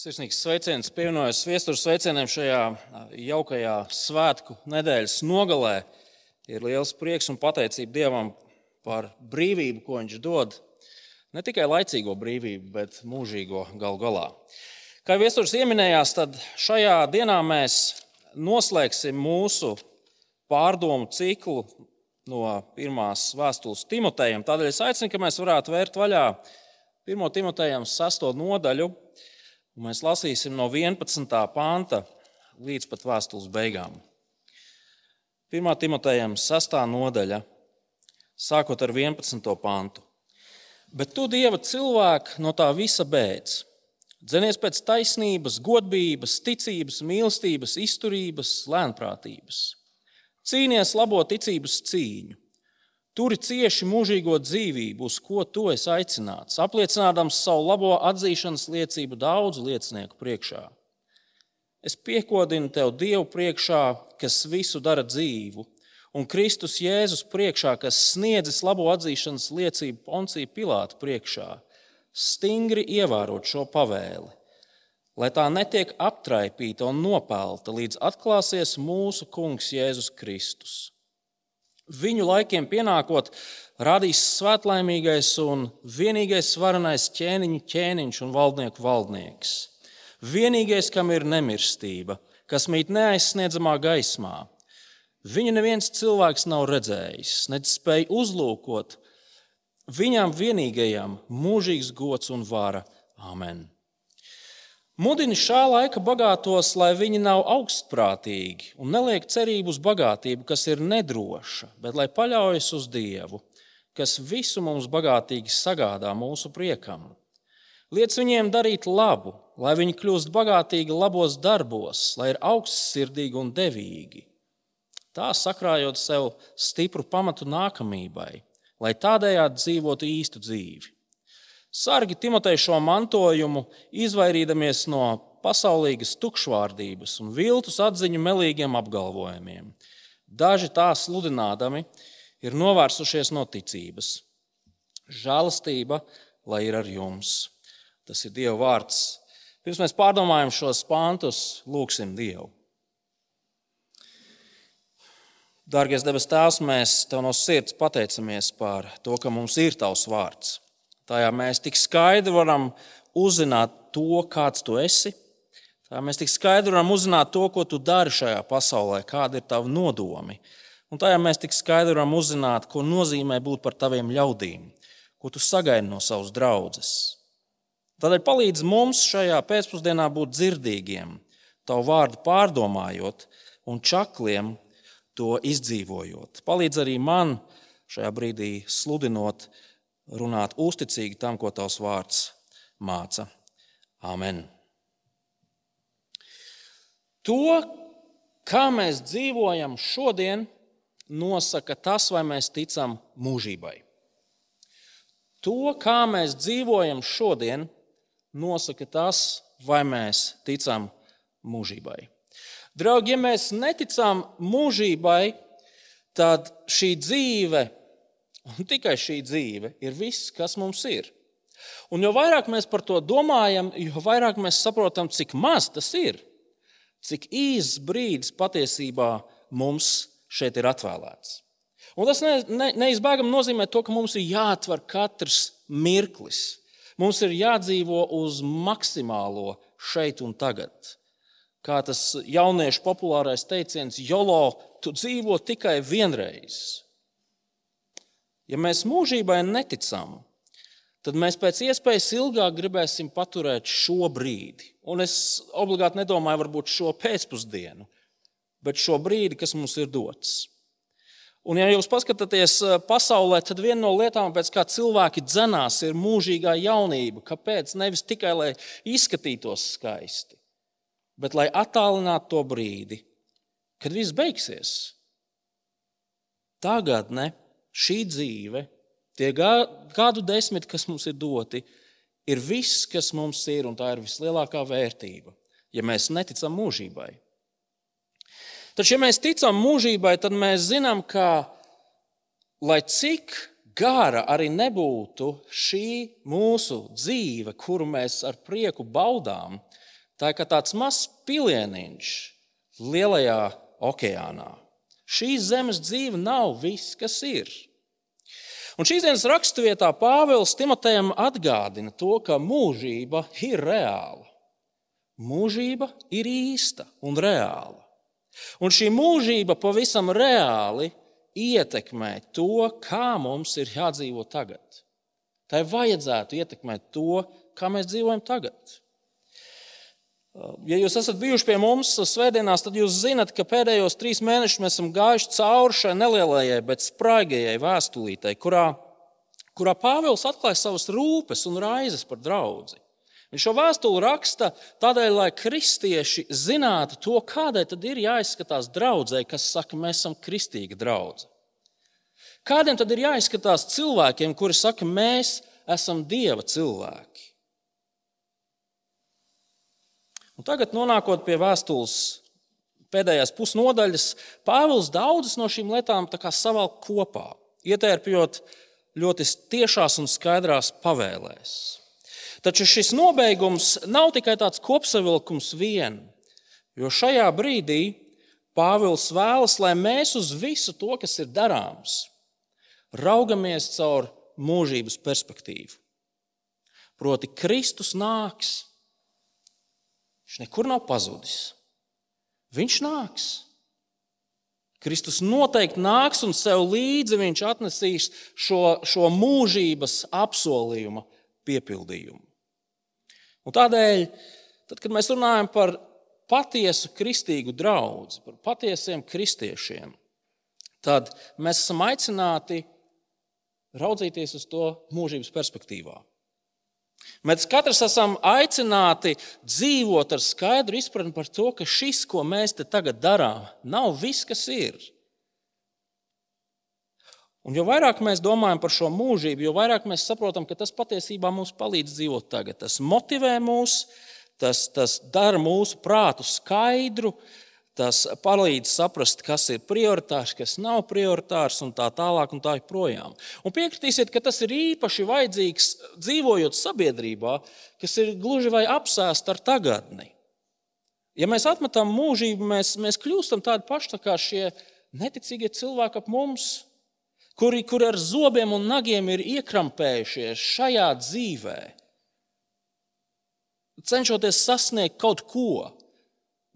Sirsnīgs sveiciens pievienojas viestures sveicieniem šajā jaukajā svētku nedēļas nogalē. Ir liels prieks un pateicība Dievam par brīvību, ko Viņš dod. Ne tikai laicīgo brīvību, bet mūžīgo gal galā. Kā viestures pieminējās, tad šajā dienā mēs noslēgsim mūsu pārdomu ciklu no pirmās vēstules Timotejam. Tādēļ es aicinu, ka mēs varētu vērt vaļā 1. Timotejam 6. nodaļu Un mēs lasīsim no 11. panta līdz pat vēstules beigām. 1. Timotejam 6. nodaļa, sākot ar 11. pantu. Bet tu, Dieva cilvēks, no tā visa bēdz. Dzenies pēc taisnības, godības, ticības, mīlestības, izturības, lēnprātības. Cīnies labo ticības cīņu Turi cieši mūžīgo dzīvību, uz ko tu esi aicināts, apliecinādams savu labo atzīšanas liecību daudzu liecinieku priekšā. Es piekodinu tev Dievu priekšā, kas visu dara dzīvu, un Kristus Jēzus priekšā, kas sniedzis labo atzīšanas liecību Poncija Pilāta priekšā, stingri ievērot šo pavēli, lai tā netiek aptraipīta un nopelta, līdz atklāsies mūsu Kungs Jēzus Kristus Viņu laikiem pienākot, radīs svētlaimīgais un vienīgais varenais ķēniņu ķēniņš un valdnieku valdnieks. Vienīgais, kam ir nemirstība, kas mīt neaizsniedzamā gaismā. Viņu neviens cilvēks nav redzējis, nedz spēj uzlūkot. Viņam vienīgajam mūžīgs gods un vara. Amen. Mudini šā laika bagātos, lai viņi nav augstprātīgi un neliek cerību uz bagātību, kas ir nedroša, bet lai paļaujas uz Dievu, kas visu mums bagātīgi sagādā mūsu priekam. Liec viņiem darīt labu, lai viņi kļūst bagātīgi labos darbos, lai ir augstsirdīgi un devīgi. Tā sakrājot sev stipru pamatu nākamībai, lai tādējādi dzīvotu īstu dzīvi. Sargi Timotei šo mantojumu, izvairīdamies no pasaulīgas tukšvārdības un viltus atziņu melīgiem apgalvojumiem. Daži tā sludinādami ir novērsušies no ticības. Žēlastība, lai ir ar jums. Tas ir Dieva vārds. Pirms mēs pārdomājam šos pantus, lūgsim Dievu. Dārgais debes Tēvs, mēs Tev no sirds pateicamies par to, ka mums ir Tavs vārds. Tajā mēs tik skaidri varam uzzināt to, kāds tu esi. Tā mēs tik skaidri varam uzzināt to, ko tu dari šajā pasaulē, kāda ir tava nodomi. Un tajā mēs tik skaidri varam uzzināt, ko nozīmē būt par taviem ļaudīm, ko tu sagaidi no savas draudzes. Tādēļ palīdz mums šajā pēcpusdienā būt dzirdīgiem, tavu vārdu pārdomājot un čakliem to izdzīvojot. Palīdz arī man šajā brīdī sludinot runāt uzticīgi tam, ko tavs vārds māca. Amen. To, kā mēs dzīvojam šodien, nosaka tas, vai mēs ticam mūžībai. To, kā mēs dzīvojam šodien, nosaka tas, vai mēs ticam mūžībai. Draugi, ja mēs neticam mūžībai, tad šī dzīve Un tikai šī dzīve ir viss, kas mums ir. Un jo vairāk mēs par to domājam, jo vairāk mēs saprotam, cik maz tas ir, cik īsts brīdis patiesībā mums šeit ir atvēlēts. Un tas ne, ne, neizbēgami nozīmē to, ka mums ir jāatver katrs mirklis. Mums ir jādzīvo uz maksimālo šeit un tagad. Kā tas jauniešu populārais teiciens, Jolo, tu dzīvo tikai vienreiz. Ja mēs mūžībai neticam, tad mēs pēc iespējas ilgāk gribēsim paturēt šo brīdi. Un es obligāti nedomāju, varbūt šo pēcpusdienu, bet šo brīdi, kas mums ir dots. Un, ja jūs paskatāties eh, pasaulē, tad viena no lietām, pēc kā cilvēki dzenās, ir mūžīgā jaunība. Kāpēc? Nevis tikai lai izskatītos skaisti, bet lai attālinātu to brīdi, kad viss beigsies. Tagad ne šī dzīve, tie gadu desmit, kas mums ir doti, ir viss, kas mums ir, un tā ir vislielākā vērtība, ja mēs neticam mūžībai. Taču, ja mēs ticam mūžībai, tad mēs zinām, ka lai cik gara arī nebūtu šī mūsu dzīve, kuru mēs ar prieku baudām, tā ir kā tāds mazs pilieniņš lielajā okeānā. Šī zemes dzīve nav viss, kas ir. Un šīs dienas raksturvietā Pāvils Timotejam atgādina to, ka mūžība ir reāla. Mūžība ir īsta un reāla. Un šī mūžība pavisam reāli ietekmē to, kā mums ir jādzīvo tagad. Tai vajadzētu ietekmēt to, kā mēs dzīvojam tagad. Ja jūs esat bijuši pie mums svētdienās, tad jūs zinat, ka pēdējos trīs mēnešus mēs esam gājuši cauri šai nelielajai, bet spraigajai vēstulītei, kurā, kurā Pāvils atklāja savas rūpes un raizes par draugu. Viņš šo vēstuli raksta tādēļ, lai kristieši zinātu to, kādai tad ir jāizskatās draudzē, kas saka, mēs esam kristīga draudzene. Kādiem tad ir jāizskatās cilvēkiem, kuri saka, mēs esam Dieva cilvēki? Un tagad, nonākot pie vēstules pēdējās pusnodaļas, Pāvils daudzas no šīm lietām savalk kopā, ietērpjot ļoti tiešās un skaidrās pavēlēs. Taču šis nobeigums nav tikai tāds kopsavilkums vien, jo šajā brīdī Pāvils vēlas, lai mēs uz visu to, kas ir darāms, raugamies caur mūžības perspektīvu. Proti, Kristus nāks Viņš nekur nav pazudis. Viņš nāks. Kristus noteikti nāks un sev līdzi viņš atnesīs šo, šo mūžības apsolījuma piepildījumu. Un tādēļ, tad, kad mēs runājam par patiesu kristīgu draugu, par patiesiem kristiešiem, tad mēs esam aicināti raudzīties uz to mūžības perspektīvā. Mēs katrs esam aicināti dzīvot ar skaidru izpratni par to, ka šis, ko mēs te tagad darām, nav viss, kas ir. Un jo vairāk mēs domājam par šo mūžību, jo vairāk mēs saprotam, ka tas patiesībā mums palīdz dzīvot tagad. Tas motivē mūs, tas, tas dara mūsu prātu skaidru, Tas palīdz saprast, kas ir prioritārs, kas nav prioritārs un tā tālāk un tā joprojām. Un piekritīsiet, ka tas ir īpaši vajadzīgs dzīvojot sabiedrībā, kas ir gluži vai apsēsta ar tagadni. Ja mēs atmetam mūžību, mēs, mēs kļūstam tādi paši tā kā šie neticīgie cilvēki ap mums, kuri, kuri ar zobiem un nagiem ir iekrampējušies šajā dzīvē, cenšoties sasniegt kaut ko,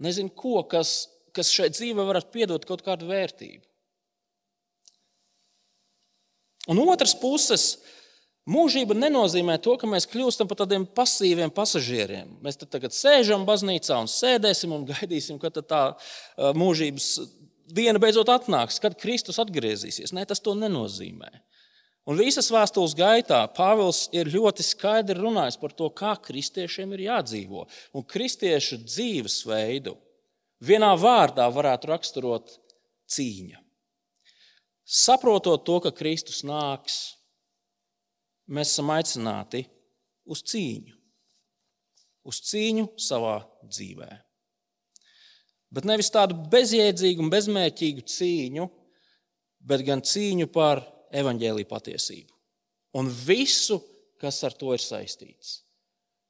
nezinu, ko, kas kas šai dzīvē varētu piedot kaut kādu vērtību. Un otrs puses, mūžība nenozīmē to, ka mēs kļūstam par tādiem pasīviem pasažieriem. Mēs tagad sēžam baznīcā un sēdēsim un gaidīsim, kad tā mūžības diena beidzot atnāks, kad Kristus atgriezīsies. Nē, tas to nenozīmē. Un visas vēstules gaitā Pāvils ir ļoti skaidri runājis par to, kā kristiešiem ir jādzīvo un kristiešu dzīvesveidu vienā vārdā varētu raksturot cīņa. Saprotot to, ka Kristus nāks, mēs esam aicināti uz cīņu, uz cīņu savā dzīvē. Bet nevis tādu bezjēdzīgu un bezmērķīgu cīņu, bet gan cīņu par evaņģēlīju patiesību un visu, kas ar to ir saistīts.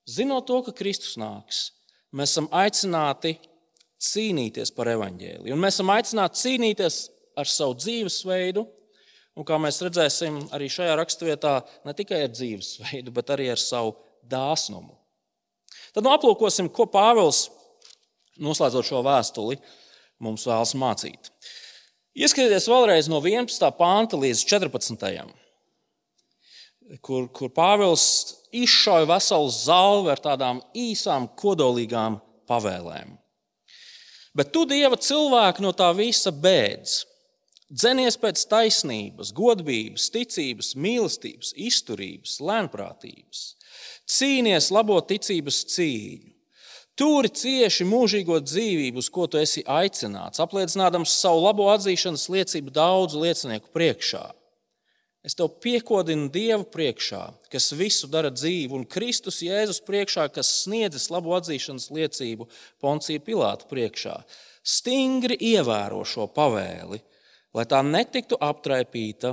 Zinot to, ka Kristus nāks, mēs esam aicināti cīnīties par evaņģēliju. Un mēs esam aicināti cīnīties ar savu dzīvesveidu, un kā mēs redzēsim arī šajā raksturvietā, ne tikai ar dzīvesveidu, bet arī ar savu dāsnumu. Tad nu, aplūkosim, ko Pāvils, noslēdzot šo vēstuli, mums vēlas mācīt. Ieskatieties vēlreiz no 11. pānta līdz 14. Kur, kur Pāvils izšauja veselu zāli ar tādām īsām, kodolīgām pavēlēm. Bet tu, Dieva cilvēki, no tā visa bēdz. Dzenies pēc taisnības, godības, ticības, mīlestības, izturības, lēnprātības. Cīnies labo ticības cīņu. Turi cieši mūžīgo dzīvību, uz ko tu esi aicināts, apliecinādams savu labo atzīšanas liecību daudzu liecinieku priekšā. Es tev piekodinu Dievu priekšā, kas visu dara dzīvu, un Kristus Jēzus priekšā, kas sniedzis labu atzīšanas liecību Poncija Pilāta priekšā. Stingri ievēro šo pavēli, lai tā netiktu aptraipīta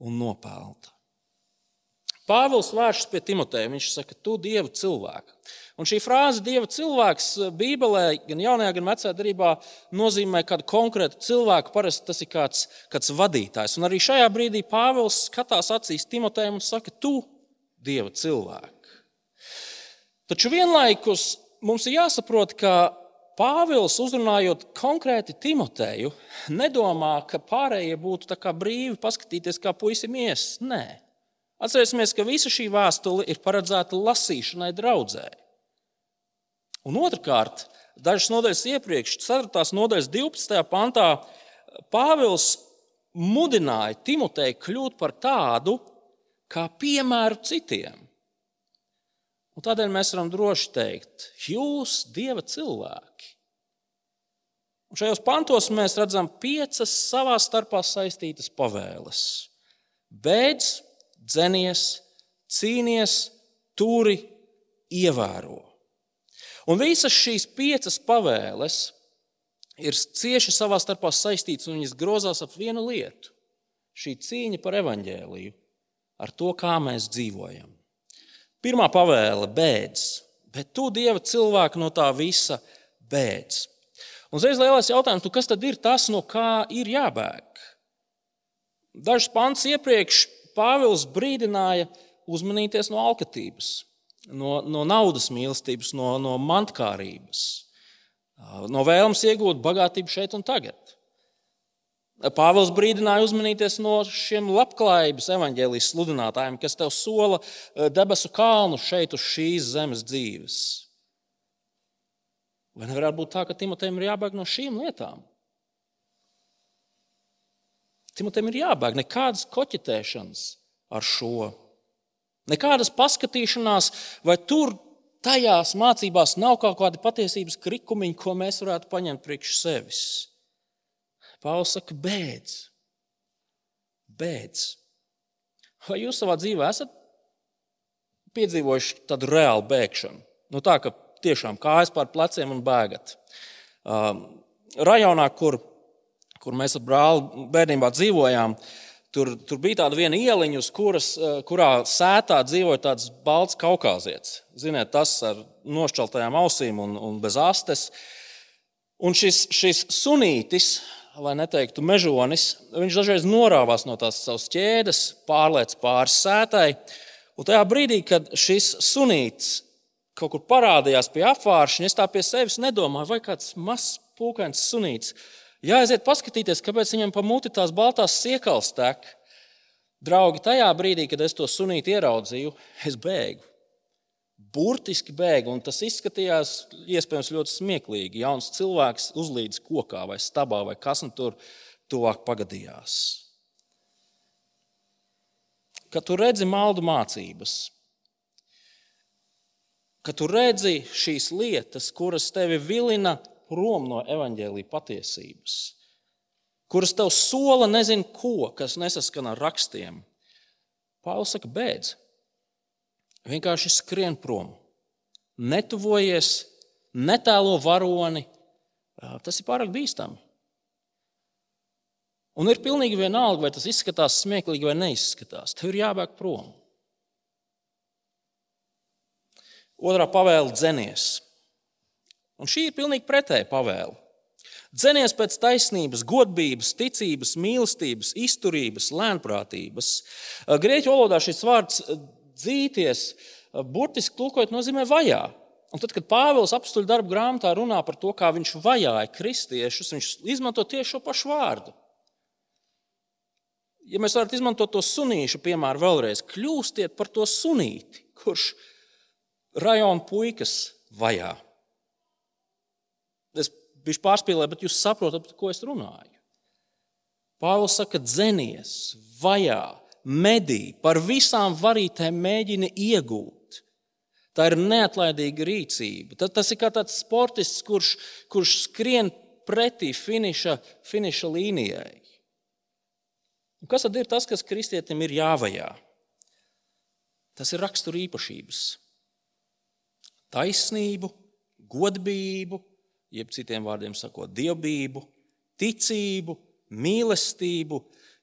un nopelta. Pāvils vēršas pie Timoteja. Viņš saka, tu dieva cilvēks. Un šī frāze, dieva cilvēks, Bībelē, gan jaunajā, gan vecajā darbā, nozīmē kādu konkrētu cilvēku. Parasti tas ir kāds, kāds vadītājs. Un arī šajā brīdī Pāvils skatās acīs Timotejam un saka, tu dieva cilvēks. Taču vienlaikus mums ir jāsaprot, ka Pāvils, uzrunājot konkrēti Timoteju, nedomā, ka pārējie būtu brīvi paskatīties, kā puisim ies. Nē, Atcerēsimies, ka visa šī vēstule ir paredzēta lasīšanai draudzē. Un otrkārt, dažas nodaļas iepriekš, 4. nodaļas 12. pantā, Pāvils mudināja Timoteju kļūt par tādu kā piemēru citiem. Un tādēļ mēs varam droši teikt, jūs, Dieva cilvēki. Un šajos pantos mēs redzam piecas savā starpā saistītas pavēles. Beidz dzenies, cīnies, turi, ievēro. Un visas šīs piecas pavēles ir cieši savā starpā saistītas un viņas grozās ap vienu lietu - šī cīņa par evaņģēliju, ar to, kā mēs dzīvojam. Pirmā pavēle - bēdz, bet tu, Dieva cilvēku, no tā visa bēdz. Un uzreiz lielais jautājums, nu kas tad ir tas, no kā ir jābēg? Dažs pants iepriekš Pāvils brīdināja uzmanīties no alkatības, no, no naudas mīlestības, no, no mantkārības, no vēlmes iegūt bagātību šeit un tagad. Pāvils brīdināja uzmanīties no šiem labklājības evaņģēlijas sludinātājiem, kas tev sola debesu kalnu šeit uz šīs zemes dzīves. Vai nevarētu būt tā, ka Timotejam ir jābēg no šīm lietām? Timotejam ir jābēg nekādas koķetēšanas ar šo. Nekādas paskatīšanās, vai tur tajās mācībās nav kaut kādi patiesības krikumiņi, ko mēs varētu paņemt priekš sevis. Pāvils saka, beidz, beidz. Vai jūs savā dzīvē esat piedzīvojuši tādu reālu bēgšanu? Nu, tā kā tiešām kājas pār pleciem un bēgat. Um, rajonā, kur kur mēs ar brāli bērnībā dzīvojām. Tur, tur bija tāda viena ieliņa, kuras, eh, kurā sētā dzīvoja tāds balts kaukāzietis. Ziniet, tas ar nošķeltajām ausīm un, un bez astes. Un šis, šis sunītis, lai neteiktu mežonis, viņš dažreiz norāvās no tās savas ķēdes, pārlēc pāri sētai. Un tajā brīdī, kad šis sunītis kaut kur parādījās pie apgāršņa, es tā pie sevis nedomāju, vai kāds mazs pūkains sunītis Jāaiziet paskatīties, kāpēc viņam pa muti tās baltās siekals tek. Draugi, tajā brīdī, kad es to sunīti ieraudzīju, es bēgu. Burtiski bēgu, un tas izskatījās iespējams ļoti smieklīgi. Jauns cilvēks uzlīdz kokā vai stabā vai kas nu tur tuvāk pagadījās. Kad tu redzi maldu mācības, kad tu redzi šīs lietas, kuras tevi vilina prom no evaņģēlīja patiesības, kuras tev sola nezinu ko, kas nesaskan ar rakstiem. Pāvils saka, beidz. Vienkārši skrien prom. Netuvojies, netēlo varoni. Tas ir pārāk bīstami. Un ir pilnīgi vienalga, vai tas izskatās smieklīgi vai neizskatās. Tev ir jābēg prom. Otrā pavēle dzenies. Un šī ir pilnīgi pretēja pavēle. Dzenies pēc taisnības, godības, ticības, mīlestības, izturības, lēnprātības. Grieķu valodā šis vārds dzīties, burtiski tulkojot, nozīmē vajā. Un tad, kad Pāvils apstuļu darbu grāmatā runā par to, kā viņš vajāja kristiešus, viņš izmanto tieši šo pašu vārdu. Ja mēs varētu izmantot to sunīšu piemēru vēlreiz, kļūstiet par to sunīti, kurš rajona puikas vajā. Es biju pārspīlējis, bet jūs saprotat, ko es runāju. Pāvils saka, dzenies, vajā, medī, par visām varītēm mēģini iegūt. Tā ir neatlaidīga rīcība. Tas ir kā tāds sportists, kurš, kurš skrien pretī finiša, finiša līnijai. Un kas tad ir tas, kas kristietim ir jāvajā? Tas ir rakstura īpašības. Taisnību, godību, jeb citiem vārdiem sakot, dievbijību, ticību, mīlestību,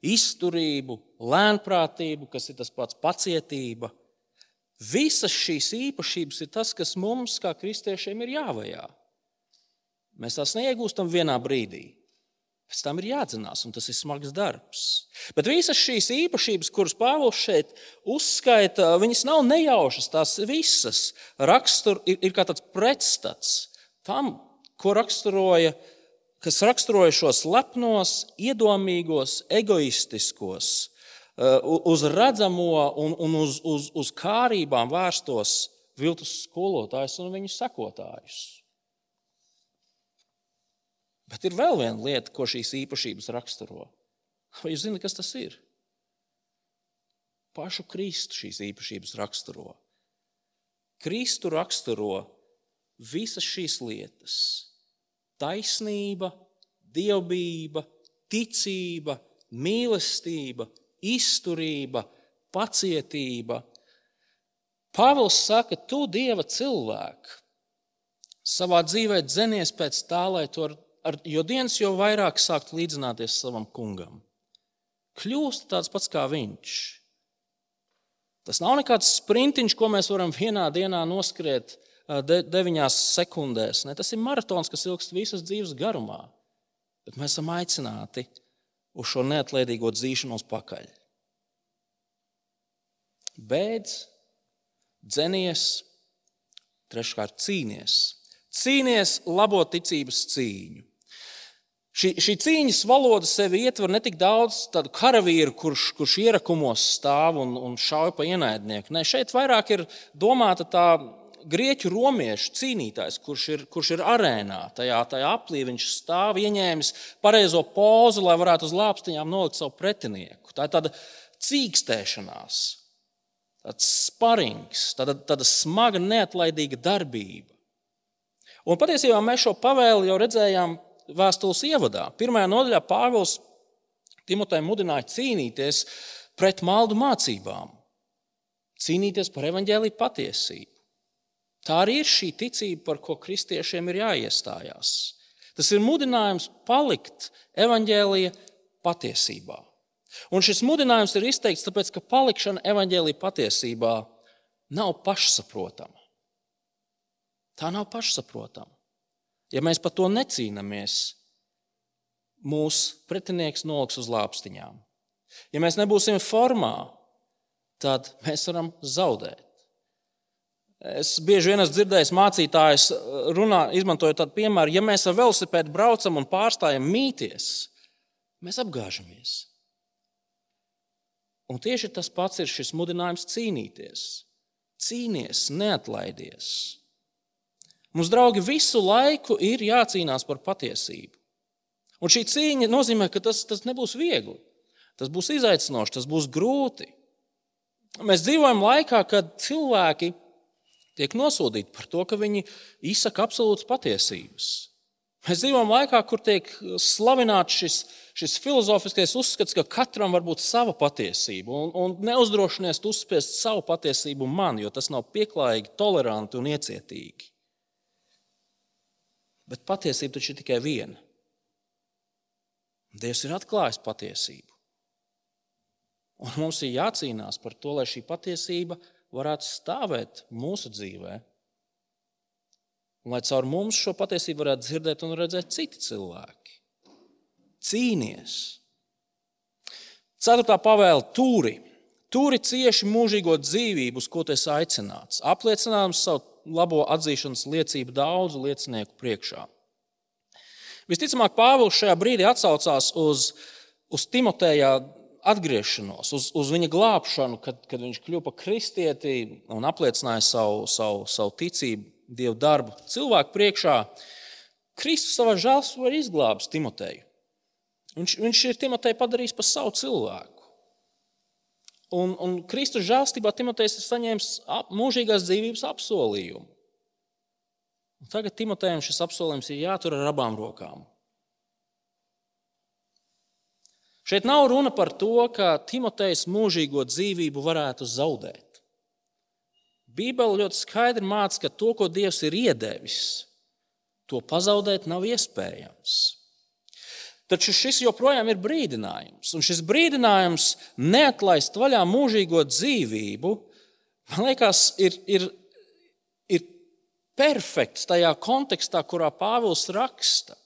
izturību, lēnprātību, kas ir tas pats pacietība. Visas šīs īpašības ir tas, kas mums, kā kristiešiem, ir jāvajā. Mēs tās neiegūstam vienā brīdī. Pēc tam ir jāatzinās, un tas ir smags darbs. Bet visas šīs īpašības, kuras Pāvils šeit uzskaita, viņas nav nejaušas. Tās visas rakstur, ir, ir kā tāds pretstats tam, ko raksturoja, kas raksturoja šos lepnos, iedomīgos, egoistiskos, uh, uz redzamo un, un uz, uz, uz kārībām vērstos viltus skolotājus un viņu sekotājus. Bet ir vēl viena lieta, ko šīs īpašības raksturo. Vai jūs zināt, kas tas ir? Pašu Kristu šīs īpašības raksturo. Kristu raksturo visas šīs lietas - taisnība, dievbijība, ticība, mīlestība, izturība, pacietība. Pāvils saka, tu dieva cilvēku savā dzīvē dzenies pēc tā, lai to ar, jo dienas jau vairāk sākt līdzināties savam kungam. Kļūst tāds pats kā viņš. Tas nav nekāds sprintiņš, ko mēs varam vienā dienā noskriet de, deviņās sekundēs. Ne, tas ir maratons, kas ilgst visas dzīves garumā. Bet mēs esam aicināti uz šo neatlaidīgo dzīšanos pakaļ. Beidz, dzenies, treškārt cīnies. Cīnies labo ticības cīņu. Šī, šī cīņas valoda sevi ietver ne tik daudz tādu karavīru, kurš, kurš ierakumos stāv un, un šauj pa ienaidnieku. Nē, šeit vairāk ir domāta tā grieķu romiešu cīnītājs, kurš ir, kurš ir arēnā. Tajā, tajā aplī viņš stāv, ieņēmis pareizo pozu, lai varētu uz lāpstiņām nolikt savu pretinieku. Tā ir tāda cīkstēšanās, tāds sparings, tāda, tāda smaga, neatlaidīga darbība. Un patiesībā mēs šo pavēli jau redzējām vēstules ievadā. Pirmajā nodaļā Pāvils Timotei mudināja cīnīties pret maldu mācībām, cīnīties par evaņģēlīju patiesību. Tā arī ir šī ticība, par ko kristiešiem ir jāiestājās. Tas ir mudinājums palikt evaņģēlīja patiesībā. Un šis mudinājums ir izteikts tāpēc, ka palikšana evaņģēlīja patiesībā nav pašsaprotama. Tā nav pašsaprotama. Ja mēs par to necīnāmies, mūsu pretinieks noliks uz lāpstiņām. Ja mēs nebūsim formā, tad mēs varam zaudēt. Es bieži vien esmu dzirdējis mācītājus runā, izmantojot tādu piemēru, ja mēs ar velosipēdu braucam un pārstājam mīties, mēs apgāžamies. Un tieši tas pats ir šis mudinājums cīnīties. Cīnies, neatlaidies. Mums, draugi, visu laiku ir jācīnās par patiesību. Un šī cīņa nozīmē, ka tas, tas nebūs viegli. Tas būs izaicinoši, tas būs grūti. Mēs dzīvojam laikā, kad cilvēki tiek nosodīti par to, ka viņi izsaka absolūtas patiesības. Mēs dzīvojam laikā, kur tiek slavināts šis, šis filozofiskais uzskats, ka katram var būt sava patiesība, un, un neuzdrošinies uzspiest savu patiesību man, jo tas nav pieklājīgi, toleranti un iecietīgi. Bet patiesība taču ir tikai viena. Dievs ir atklājis patiesību. Un mums ir jācīnās par to, lai šī patiesība varētu stāvēt mūsu dzīvē. Un lai caur mums šo patiesību varētu dzirdēt un redzēt citi cilvēki. Cīnies! Ceturtā pavēle - tūri. Tūri cieši mūžīgo dzīvību, uz ko tu esi aicināts, apliecinājums savu labo atzīšanas liecību daudzu liecinieku priekšā. Visticamāk, Pāvils šajā brīdī atsaucās uz, uz Timoteja atgriešanos, uz, uz viņa glābšanu, kad, kad viņš kļuva par kristieti un apliecināja savu, savu, savu ticību, dievu darbu cilvēku priekšā. Kristus savā žēlstībā ir izglābis Timoteju. Viņš, viņš ir Timoteju padarījis par savu cilvēku. Un, un Kristus žēlstībā Timotejs ir saņēmis mūžīgās dzīvības apsolījumu. Un tagad Timotejam šis apsolījums ir jātur ar abām rokām. Šeit nav runa par to, ka Timotejs mūžīgo dzīvību varētu zaudēt. Bībele ļoti skaidri māca, ka to, ko Dievs ir iedevis, to pazaudēt nav iespējams. Taču šis joprojām ir brīdinājums. Un šis brīdinājums neatlaist vaļā mūžīgo dzīvību, man liekas, ir, ir, ir perfekts tajā kontekstā, kurā Pāvils raksta.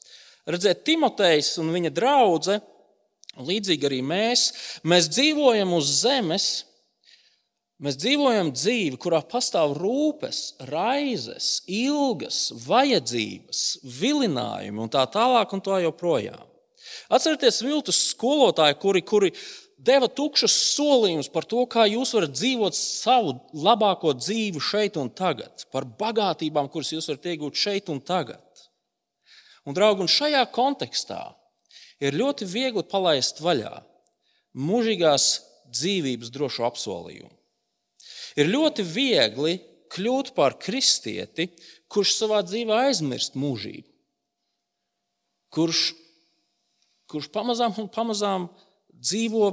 Redziet, Timotejs un viņa draudzene, līdzīgi arī mēs, mēs dzīvojam uz zemes, Mēs dzīvojam dzīvi, kurā pastāv rūpes, raizes, ilgas, vajadzības, vilinājumi un tā tālāk un tā joprojām. Atcerieties viltus skolotāju, kuri, kuri deva tukšus solījumus par to, kā jūs varat dzīvot savu labāko dzīvi šeit un tagad, par bagātībām, kuras jūs varat iegūt šeit un tagad. Un, draugi, un šajā kontekstā ir ļoti viegli palaist vaļā mūžīgās dzīvības drošu apsolījumu. Ir ļoti viegli kļūt par kristieti, kurš savā dzīvē aizmirst mūžību, kurš, kurš pamazām un pamazām dzīvo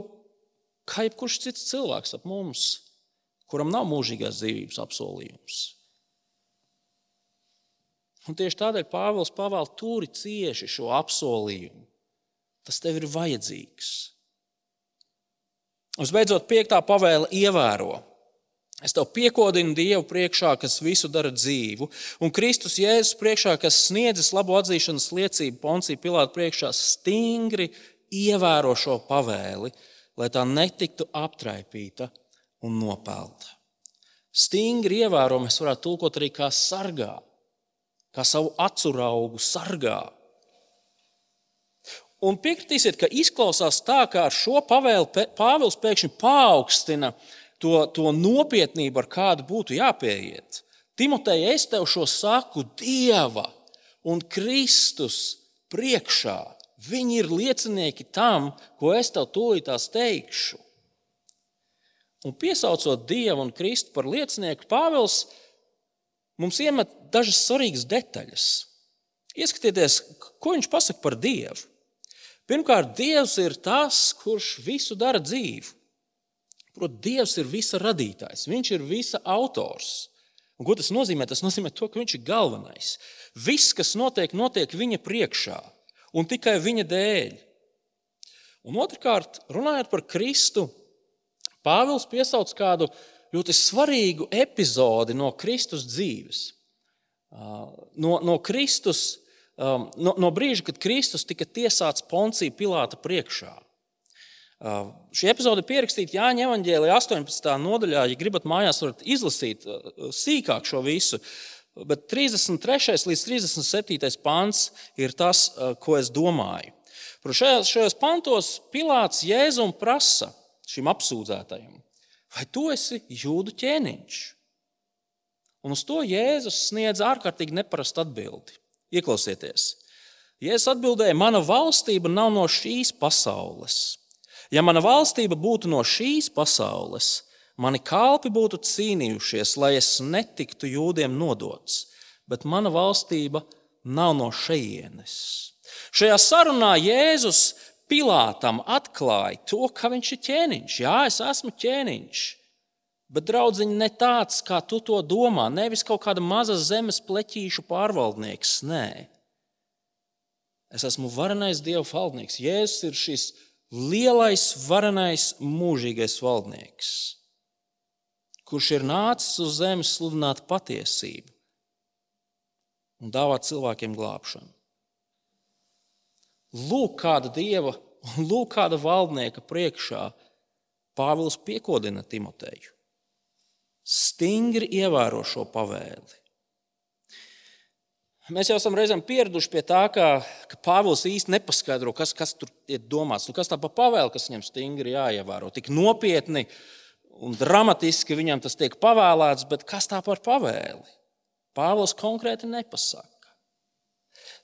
kā jebkurš cits cilvēks ap mums, kuram nav mūžīgās dzīvības apsolījums. Un tieši tādēļ Pāvils pavēl turi cieši šo apsolījumu. Tas tev ir vajadzīgs. Visbeidzot, piektā pavēle ievēro. Es tev piekodinu Dievu priekšā, kas visu dara dzīvu, un Kristus Jēzus priekšā, kas sniedzis labu atzīšanas liecību Poncija Pilāta priekšā, stingri ievēro šo pavēli, lai tā netiktu aptraipīta un nopelta. Stingri ievēro mēs varētu tulkot arī kā sargā, kā savu acuraugu sargā. Un piekritīsiet, ka izklausās tā, ka ar šo pavēli Pāvils pēkšņi paaugstina to, to nopietnību, ar kādu būtu jāpieiet. Timotei, es tev šo saku Dieva un Kristus priekšā. Viņi ir liecinieki tam, ko es tev tūlītās teikšu. Un piesaucot Dievu un Kristu par liecinieku, Pāvils mums iemet dažas svarīgas detaļas. Ieskatieties, ko viņš pasaka par Dievu. Pirmkārt, Dievs ir tas, kurš visu dara dzīvu. Protams, Dievs ir visa radītājs, Viņš ir visa autors. Un, ko tas nozīmē? Tas nozīmē, to, ka Viņš ir galvenais. Viss, kas notiek, notiek Viņa priekšā un tikai Viņa dēļ. Un otrkārt, runājot par Kristu, Pāvils piesauc kādu ļoti svarīgu epizodi no Kristus dzīves. No, no, Kristus, no, no brīža, kad Kristus tika tiesāts Poncija Pilāta priekšā. Uh, šī epizode ir pierakstīta Jāņa Evangelijā 18. nodaļā. Ja gribat mājās, varat izlasīt uh, sīkāk šo visu. Bet 33. līdz 37. pāns ir tas, uh, ko es domāju. Šajos, šajos pantos Pilārs Jēzum prasa šim apsūdzētajam, vai tu esi jūdu ķēniņš? Un uz to Jēzus sniedz ārkārtīgi neparastu atbildi. Ieklausieties! Jēzus atbildēja, mana valstība nav no šīs pasaules. Ja mana valstība būtu no šīs pasaules, mani kalpi būtu cīnījušies, lai es netiktu jūdiem nodots, bet mana valstība nav no šejienes. Šajā sarunā Jēzus Pilātam atklāja to, ka viņš ir ķēniņš. Jā, es esmu ķēniņš. Bet, draudziņ, ne tāds, kā tu to domā, nevis kaut kāda maza zemes pleķīšu pārvaldnieks. Nē, es esmu varenais Dieva valdnieks. Jēzus ir šis lielais, varenais, mūžīgais valdnieks, kurš ir nācis uz zemes sludināt patiesību un dāvāt cilvēkiem glābšanu. Lūk, kāda dieva un lūk, kāda valdnieka priekšā Pāvils piekodina Timoteju. Stingri ievēro šo pavēli. Mēs jau esam reizēm pieraduši pie tā, ka, ka Pāvils īsti nepaskaidro, kas, kas tur ir domāts. Nu, kas tā pa pavēli, kas viņam stingri jāievēro. Tik nopietni un dramatiski viņam tas tiek pavēlēts, bet kas tā par pavēli? Pāvils konkrēti nepasaka.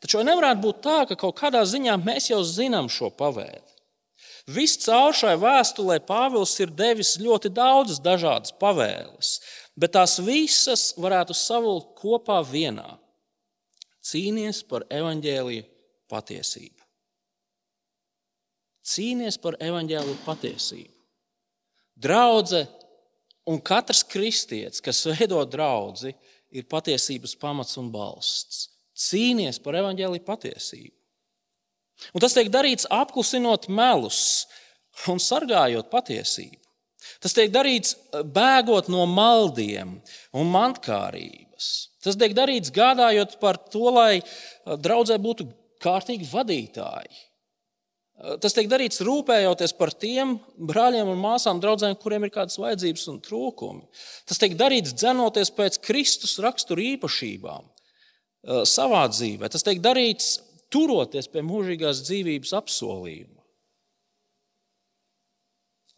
Taču nevarētu būt tā, ka kaut kādā ziņā mēs jau zinām šo pavēli? Viss caur šai vēstulē Pāvils ir devis ļoti daudzas dažādas pavēles, bet tās visas varētu savilkt kopā vienā Cīnies par evaņģēlīju patiesību. Cīnies par evaņģēlīju patiesību. Draudze un katrs kristietis, kas veido draugu, ir patiesības pamats un balsts. Cīnies par evaņģēlīju patiesību. Un tas tiek darīts apklusinot melus un sargājot patiesību. Tas tiek darīts bēgot no maldiem un mantkārības. Tas tiek darīts gādājot par to, lai draudzē būtu kārtīgi vadītāji. Tas tiek darīts rūpējoties par tiem brāļiem un māsām, draugiem, kuriem ir kādas vajadzības un trūkumi. Tas tiek darīts dzenoties pēc Kristus rakstura īpašībām savā dzīvē. Tas tiek darīts turoties pie mūžīgās dzīvības apsolījuma.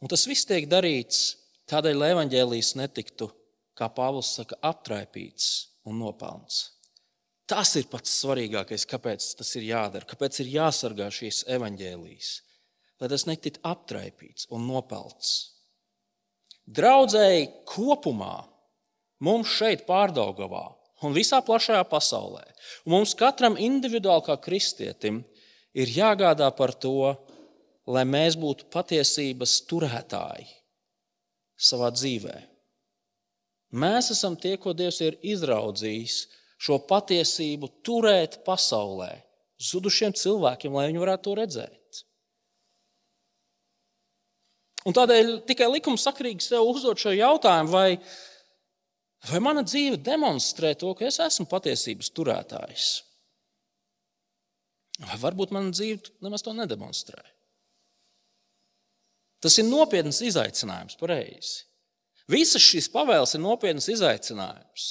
Un tas viss tiek darīts tādēļ, lai evaņģēlijas netiktu, kā Pāvils saka, aptraipīts un nopelns. Tas ir pats svarīgākais, kāpēc tas ir jādara, kāpēc ir jāsargā šīs evaņģēlijas, lai tas netiktu aptraipīts un nopelts. Draudzēji kopumā mums šeit, Pārdaugavā un visā plašajā pasaulē, un mums katram individuāli kā kristietim, ir jāgādā par to, lai mēs būtu patiesības turētāji savā dzīvē. Mēs esam tie, ko Dievs ir izraudzījis šo patiesību turēt pasaulē, zudušiem cilvēkiem, lai viņi varētu to redzēt. Un tādēļ tikai likumsakrīgi sev uzdot šo jautājumu, vai, vai mana dzīve demonstrē to, ka es esmu patiesības turētājs. Vai varbūt mana dzīve nemaz to nedemonstrē. Tas ir nopietns izaicinājums, pareizi. Visas šīs pavēles ir nopietns izaicinājums.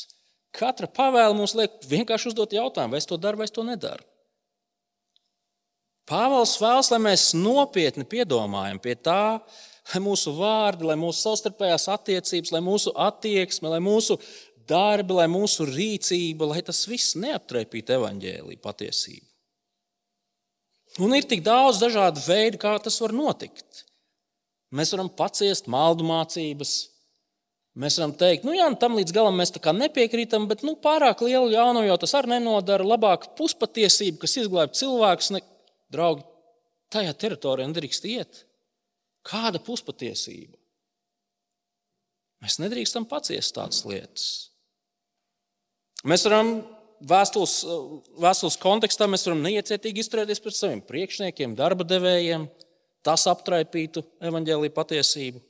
Katra pavēle mums liek vienkārši uzdot jautājumu, vai es to daru vai es to nedaru. Pāvils vēlas, lai mēs nopietni piedomājam pie tā, lai mūsu vārdi, lai mūsu savstarpējās attiecības, lai mūsu attieksme, lai mūsu darbi, lai mūsu rīcība, lai tas viss neaptraipītu evaņģēlīju patiesību. Un ir tik daudz dažādu veidu, kā tas var notikt. Mēs varam paciest maldu mācības, Mēs varam teikt, nu, jā, nu, tam līdz galam mēs nepiekrītam, bet nu, pārāk lielu ļaunumu jau tas arī nenodara. Labāk puspatiesība, kas izglābj cilvēkus, ne... draugi, tajā teritorijā nedrīkst iet. Kāda puspatiesība? Mēs nedrīkstam paciest tādas lietas. Mēs varam vēstules, vēstules kontekstā neiecietīgi izturēties pret saviem priekšniekiem, darba devējiem. Tas aptraipītu evaņģēlīju patiesību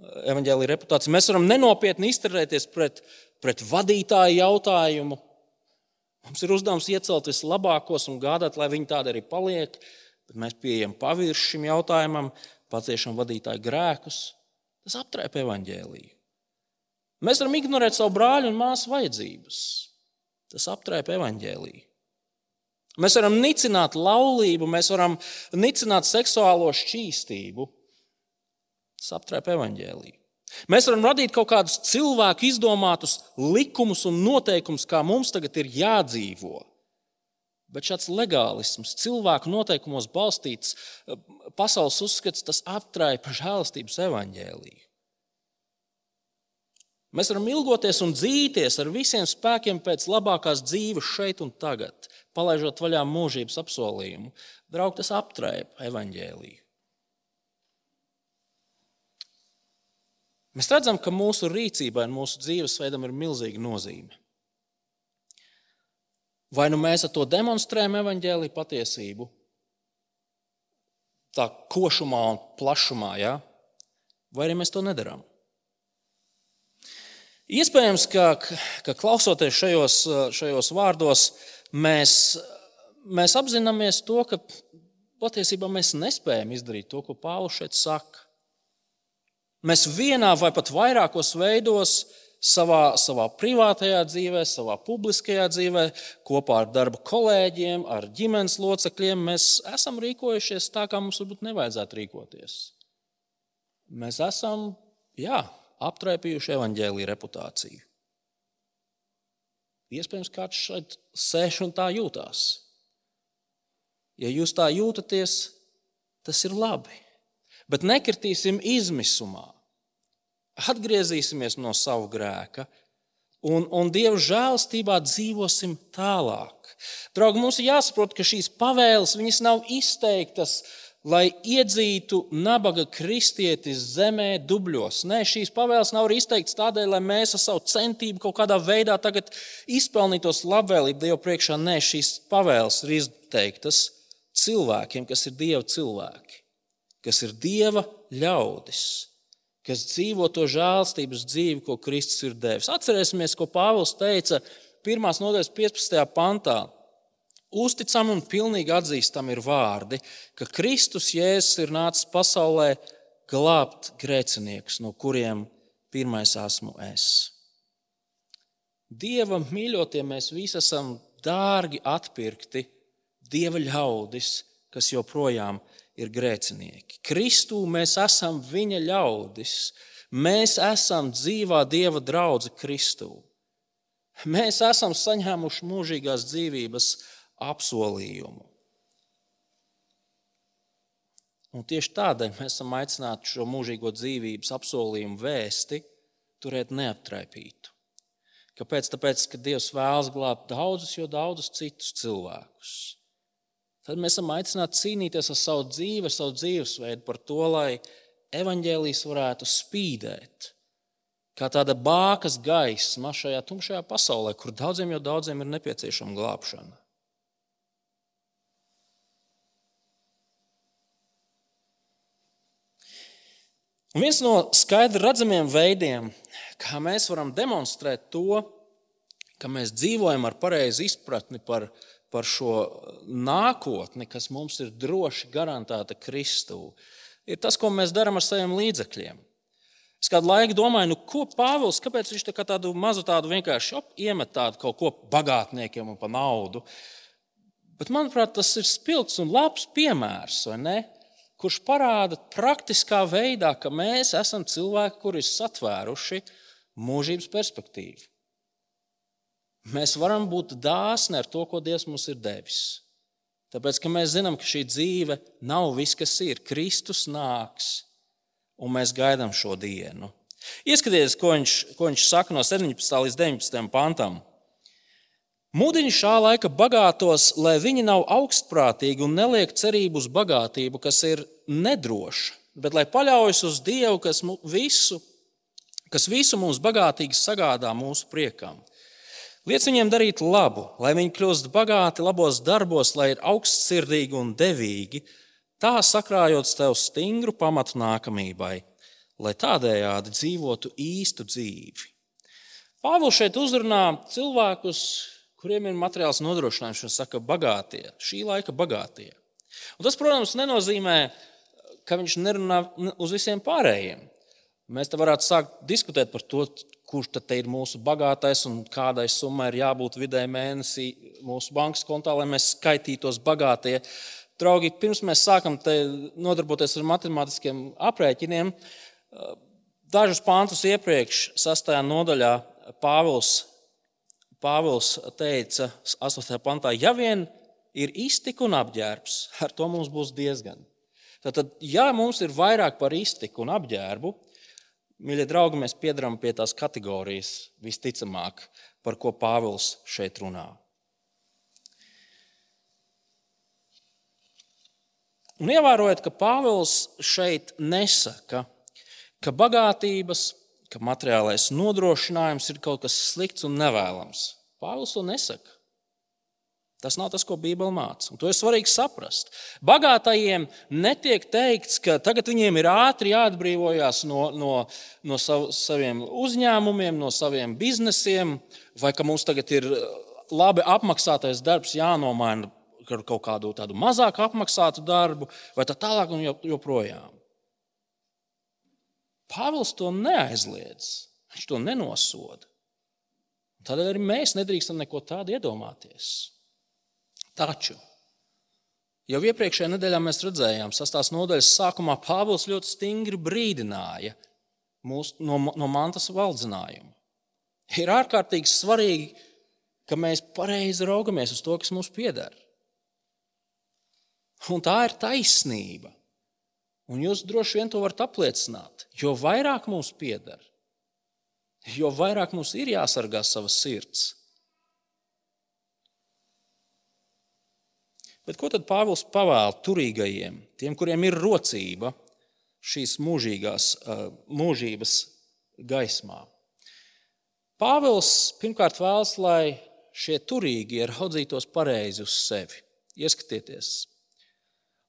evaņģēlīja reputāciju. Mēs varam nenopietni izturēties pret, pret vadītāju jautājumu. Mums ir uzdevums iecelt vislabākos un gādāt, lai viņi tādi arī paliek. Bet mēs pieejam pavirši šim jautājumam, paciešam vadītāju grēkus. Tas aptrēp evaņģēlīju. Mēs varam ignorēt savu brāļu un māsu vajadzības. Tas aptrēp evaņģēlīju. Mēs varam nicināt laulību, mēs varam nicināt seksuālo šķīstību. Tas aptrēp evaņģēlīju. Mēs varam radīt kaut kādus cilvēku izdomātus likumus un noteikumus, kā mums tagad ir jādzīvo. Bet šāds legālisms, cilvēku noteikumos balstīts eh, pasaules uzskats, tas aptraipa žēlastības evaņģēlīju. Mēs varam ilgoties un dzīties ar visiem spēkiem pēc labākās dzīves šeit un tagad, palaižot vaļā mūžības apsolījumu. Draugi, tas aptraipa evaņģēlīju. Mēs redzam, ka mūsu rīcībai un mūsu dzīvesveidam ir milzīga nozīme. Vai nu mēs ar to demonstrējam evaņģēlīju patiesību, tā košumā un plašumā, ja? vai arī mēs to nedarām? Iespējams, ka, ka klausoties šajos, šajos vārdos, mēs, mēs apzināmies to, ka patiesībā mēs nespējam izdarīt to, ko Pāvils šeit saka. Mēs vienā vai pat vairākos veidos savā, savā privātajā dzīvē, savā publiskajā dzīvē, kopā ar darba kolēģiem, ar ģimenes locekļiem, mēs esam rīkojušies tā, kā mums varbūt nevajadzētu rīkoties. Mēs esam jā, aptraipījuši evaņģēlīju reputāciju. Iespējams, kāds šeit sēž un tā jūtās. Ja jūs tā jūtaties, tas ir labi bet nekritīsim izmisumā. Atgriezīsimies no savu grēka un, un Dieva žēlstībā dzīvosim tālāk. Draugi, mums ir jāsaprot, ka šīs pavēles nav izteiktas, lai iedzītu nabaga kristietis zemē, dubļos. Nē, šīs pavēles nav izteiktas tādēļ, lai mēs ar savu centību kaut kādā veidā izpelnītos labvēlību Dievu priekšā. Nē, šīs pavēles ir izteiktas, cilvēkiem, kas ir Dieva cilvēki, kas ir Dieva ļaudis, kas dzīvo to žēlstības dzīvi, ko Kristus ir devis. Atcerēsimies, ko Pāvils teica 1. nodaļas 15. pantā. Uzticam un pilnīgi atzīstam ir vārdi, ka Kristus Jēzus ir nācis pasaulē glābt grēciniekus, no kuriem pirmais esmu es. Dieva mīļotie, mēs visi esam dārgi atpirkti, Dieva ļaudis, kas joprojām ir grēcinieki. Kristū mēs esam viņa ļaudis. Mēs esam dzīvā Dieva drauga Kristū. Mēs esam saņēmuši mūžīgās dzīvības apsolījumu. Un tieši tādēļ mēs esam aicināti šo mūžīgo dzīvības apsolījumu vēsti turēt neaptraipītu. Kāpēc? Tāpēc, ka Dievs vēlas glābt daudzus, jo daudzus citus cilvēkus. Tad mēs esam aicināti cīnīties ar savu dzīvi, ar savu dzīvesveidu par to, lai evaņģēlijas varētu spīdēt. Kā tāda bākas gaisma šajā tumšajā pasaulē, kur daudziem jau daudziem ir nepieciešama glābšana. Un viens no skaidri redzamiem veidiem, kā mēs varam demonstrēt to, ka mēs dzīvojam ar pareizu izpratni par, par šo nākotni, kas mums ir droši garantēta Kristū, ir tas, ko mēs darām ar saviem līdzekļiem. Es kādu laiku domāju, nu, ko Pāvils, kāpēc viņš tā tādu mazu tādu vienkārši op, iemet tādu kaut ko bagātniekiem un pa naudu. Bet, manuprāt, tas ir spilgts un labs piemērs, kurš parāda praktiskā veidā, ka mēs esam cilvēki, kuri ir satvēruši mūžības perspektīvu. Mēs varam būt dāsni ar to, ko Dievs mums ir devis. Tāpēc, ka mēs zinām, ka šī dzīve nav viss, kas ir. Kristus nāks, un mēs gaidām šo dienu. Ieskatieties, ko viņš, ko viņš saka no 17. līdz 19. pantam. Mūdiņi šā laika bagātos, lai viņi nav augstprātīgi un neliek cerību uz bagātību, kas ir nedroša, bet lai paļaujas uz Dievu, kas visu, kas visu mums bagātīgi sagādā mūsu priekam. Liec viņiem darīt labu, lai viņi kļūst bagāti labos darbos, lai ir augstsirdīgi un devīgi, tā sakrājot tev stingru pamatu nākamībai, lai tādējādi dzīvotu īstu dzīvi. Pāvils šeit uzrunā cilvēkus, kuriem ir materiāls nodrošinājums, un saka, bagātie, šī laika bagātie. Un tas, protams, nenozīmē, ka viņš nerunā uz visiem pārējiem. Mēs te varētu sākt diskutēt par to, kurš tad ir mūsu bagātais un kādai summai ir jābūt vidēji mēnesī mūsu bankas kontā, lai mēs skaitītos bagātie. Draugi, pirms mēs sākam nodarboties ar matemātiskiem aprēķiniem, dažus pāntus iepriekš, 6. nodaļā, Pāvils Pāvils teica 8. pantā, ja vien ir iztika un apģērbs, ar to mums būs diezgan. Tātad, ja mums ir vairāk par iztiku un apģērbu, mīļie draugi, mēs piedarām pie tās kategorijas visticamāk, par ko Pāvils šeit runā. Un ievērojot, ka Pāvils šeit nesaka, ka bagātības ka materiālais nodrošinājums ir kaut kas slikts un nevēlams. Pāvils to nesaka. Tas nav tas, ko Bībele māca. To ir svarīgi saprast. Bagātajiem netiek teikts, ka tagad viņiem ir ātri jāatbrīvojas no, no, no sav, saviem uzņēmumiem, no saviem biznesiem, vai ka mums tagad ir labi apmaksātais darbs jānomaina ar kaut kādu tādu mazāk apmaksātu darbu, vai tā tālāk un joprojām. Pāvils to neaizliedz, viņš to nenosoda. Tādēļ arī mēs nedrīkstam neko tādu iedomāties. Taču jau iepriekšējā nedēļā mēs redzējām, sastās nodaļas sākumā Pāvils ļoti stingri brīdināja mūs no, no mantas valdzinājuma. Ir ārkārtīgi svarīgi, ka mēs pareizi raugamies uz to, kas mums pieder. Un tā ir taisnība. Un jūs droši vien to varat apliecināt. Jo vairāk mums pieder, jo vairāk mums ir jāsargā savas sirds. Bet ko tad Pāvils pavēl turīgajiem, tiem, kuriem ir rocība šīs mūžīgās, mūžības gaismā? Pāvils pirmkārt vēlas, lai šie turīgie raudzītos pareizi uz sevi. Ieskatieties,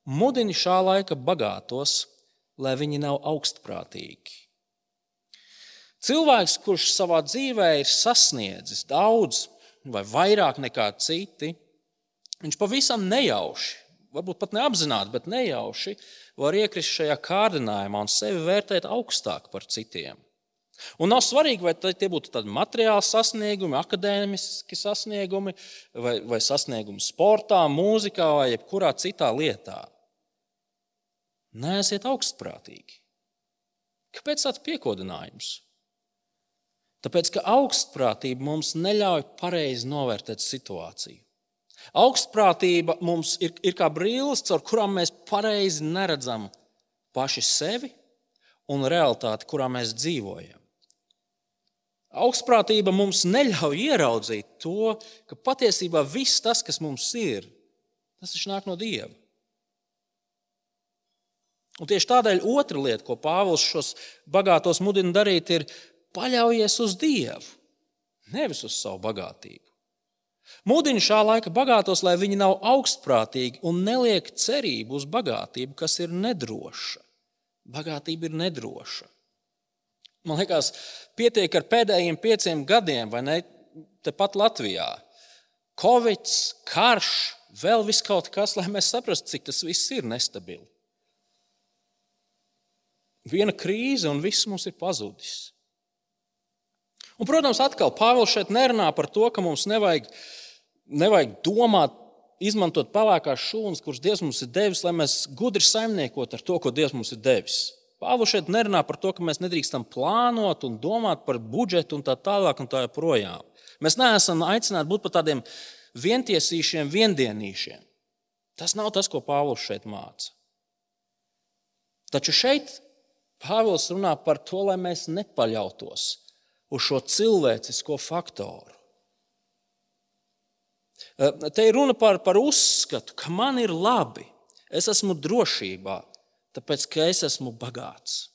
mudini šā laika bagātos, lai viņi nav augstprātīgi. Cilvēks, kurš savā dzīvē ir sasniedzis daudz vai vairāk nekā citi, viņš pavisam nejauši, varbūt pat neapzināti, bet nejauši var iekrist šajā kārdinājumā un sevi vērtēt augstāk par citiem. Un nav svarīgi, vai tie būtu tādi materiāli sasniegumi, akadēmiski sasniegumi, vai, vai sasniegumi sportā, mūzikā vai jebkurā citā lietā. Nē, esiet augstprātīgi. Kāpēc tāds piekodinājums? Tāpēc, ka augstprātība mums neļauj pareizi novērtēt situāciju. Augstprātība mums ir, ir kā brīlis, caur kurām mēs pareizi neredzam paši sevi un realitāti, kurā mēs dzīvojam. Augstprātība mums neļauj ieraudzīt to, ka patiesībā viss tas, kas mums ir, tas taču nāk no Dieva. Un tieši tādēļ otra lieta, ko Pāvils šos bagātos mudina darīt, ir paļaujies uz Dievu, nevis uz savu bagātību. Mudina šā laika bagātos, lai viņi nav augstprātīgi un neliek cerību uz bagātību, kas ir nedroša. Bagātība ir nedroša. Man liekas, pietiek ar pēdējiem pieciem gadiem, vai ne? Tepat Latvijā. Covid, karš, vēl viss kaut kas, lai mēs saprastu, cik tas viss ir nestabili. Viena krīze un viss mums ir pazudis. Un, protams, atkal Pāvils šeit nerunā par to, ka mums nevajag, nevajag domāt, izmantot pelēkās šūnas, kuras Dievs mums ir devis, lai mēs gudri saimniekot ar to, ko Dievs mums ir devis. Pāvils šeit nerunā par to, ka mēs nedrīkstam plānot un domāt par budžetu un tā tālāk un tā joprojām. Mēs neesam aicināti būt par tādiem vientiesīšiem, viendienīšiem. Tas nav tas, ko Pāvils šeit māca. Taču šeit Pāvils runā par to, lai mēs nepaļautos uz šo cilvēcisko faktoru. Te ir runa par, par uzskatu, ka man ir labi, es esmu drošībā, tāpēc ka es esmu bagāts.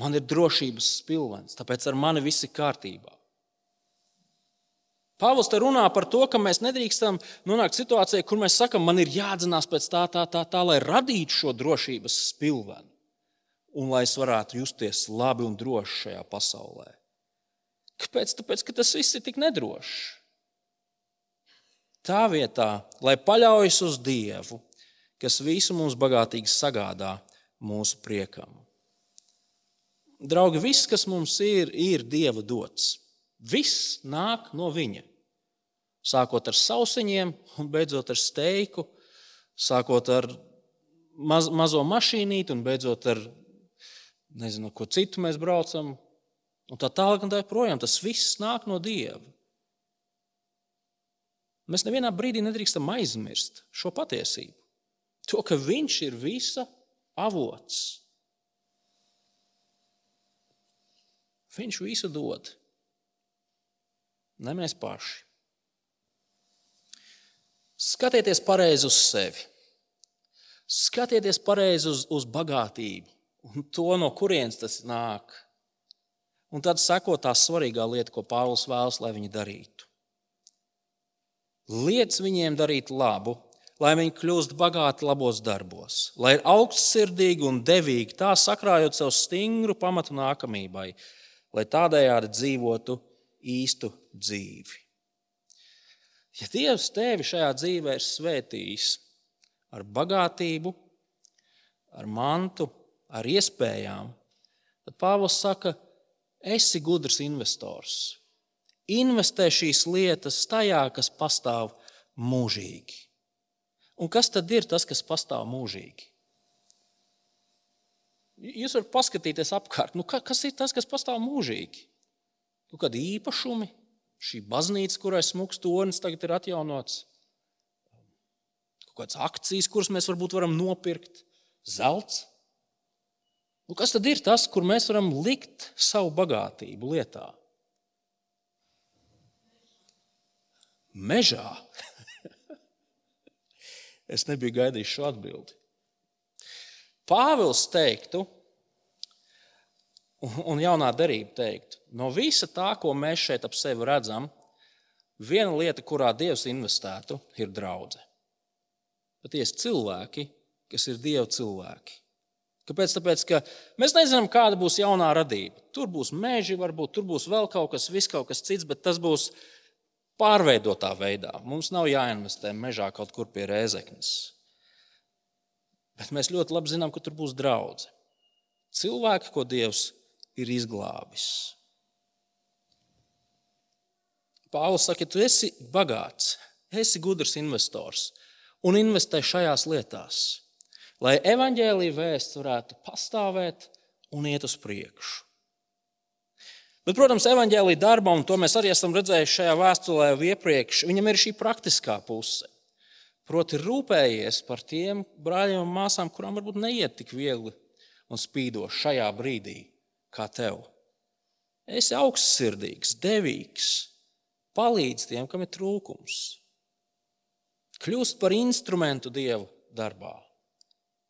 Man ir drošības spilvens, tāpēc ar mani viss ir kārtībā. Pāvils te runā par to, ka mēs nedrīkstam nonākt situācijā, kur mēs sakām, man ir jādzinās pēc tā, tā, tā, tā, lai radītu šo drošības spilvenu un lai es varētu justies labi un droši šajā pasaulē. Kāpēc? Tāpēc, ka tas viss ir tik nedrošs. Tā vietā, lai paļaujas uz Dievu, kas visu mums bagātīgi sagādā mūsu priekam. Draugi, viss, kas mums ir, ir Dieva dots. Viss nāk no Viņa. Sākot ar sausiņiem, un beidzot ar steiku, sākot ar maz, mazo mašīnīti, un beidzot ar nezinu, ko citu mēs braucam, un tā tālāk un tā joprojām. Tas viss nāk no Dieva. Mēs nevienā brīdī nedrīkstam aizmirst šo patiesību. To, ka Viņš ir visa avots. Viņš visu dod. Ne mēs paši. Skatieties pareizi uz sevi. Skatieties pareizi uz, uz bagātību un to, no kurienes tas nāk. Un tad seko tā svarīgā lieta, ko Pāvils vēlas, lai viņi darītu. Liec viņiem darīt labu, lai viņi kļūst bagāti labos darbos, lai ir augstsirdīgi un devīgi, tā sakrājot sev stingru pamatu nākamībai, lai tādējādi dzīvotu īstu dzīvi. Ja Dievs tevi šajā dzīvē ir svētījis ar bagātību, ar mantu, ar iespējām, tad Pāvils saka, esi gudrs investors. Investē šīs lietas tajā, kas pastāv mūžīgi. Un kas tad ir tas, kas pastāv mūžīgi? Jūs varat paskatīties apkārt, nu, kas ir tas, kas pastāv mūžīgi? Nu, kad īpašumi, šī baznīca, kurai smūgs tornis tagad ir atjaunots, kaut kādas akcijas, kuras mēs varbūt varam nopirkt, zelts. Nu, kas tad ir tas, kur mēs varam likt savu bagātību lietā? Mežā. es nebiju gaidījis šo atbildi. Pāvils teiktu, un jaunā darība teiktu, no visa tā, ko mēs šeit ap sevi redzam, viena lieta, kurā Dievs investētu, ir draudzene. patiesi cilvēki, kas ir Dieva cilvēki. Kāpēc? Tāpēc, ka mēs nezinām, kāda būs jaunā radība. Tur būs meži, varbūt tur būs vēl kaut kas, viss kaut kas cits, bet tas būs pārveidotā veidā. Mums nav jāinvestē mežā kaut kur pie rēzeknes. Bet mēs ļoti labi zinām, ka tur būs draugi. Cilvēki, ko Dievs ir izglābis. Pāvils saka, ka tu esi bagāts, esi gudrs investors un investē šajās lietās lai evaņģēlīja vēsts varētu pastāvēt un iet uz priekšu. Bet, protams, evaņģēlīja darbam, un to mēs arī esam redzējuši šajā vēstulē jau iepriekš, viņam ir šī praktiskā puse. Proti, rūpējies par tiem brāļiem un māsām, kurām varbūt neiet tik viegli un spīdoši šajā brīdī, kā tev. Esi augstsirdīgs, devīgs, palīdz tiem, kam ir trūkums. Kļūst par instrumentu Dieva darbā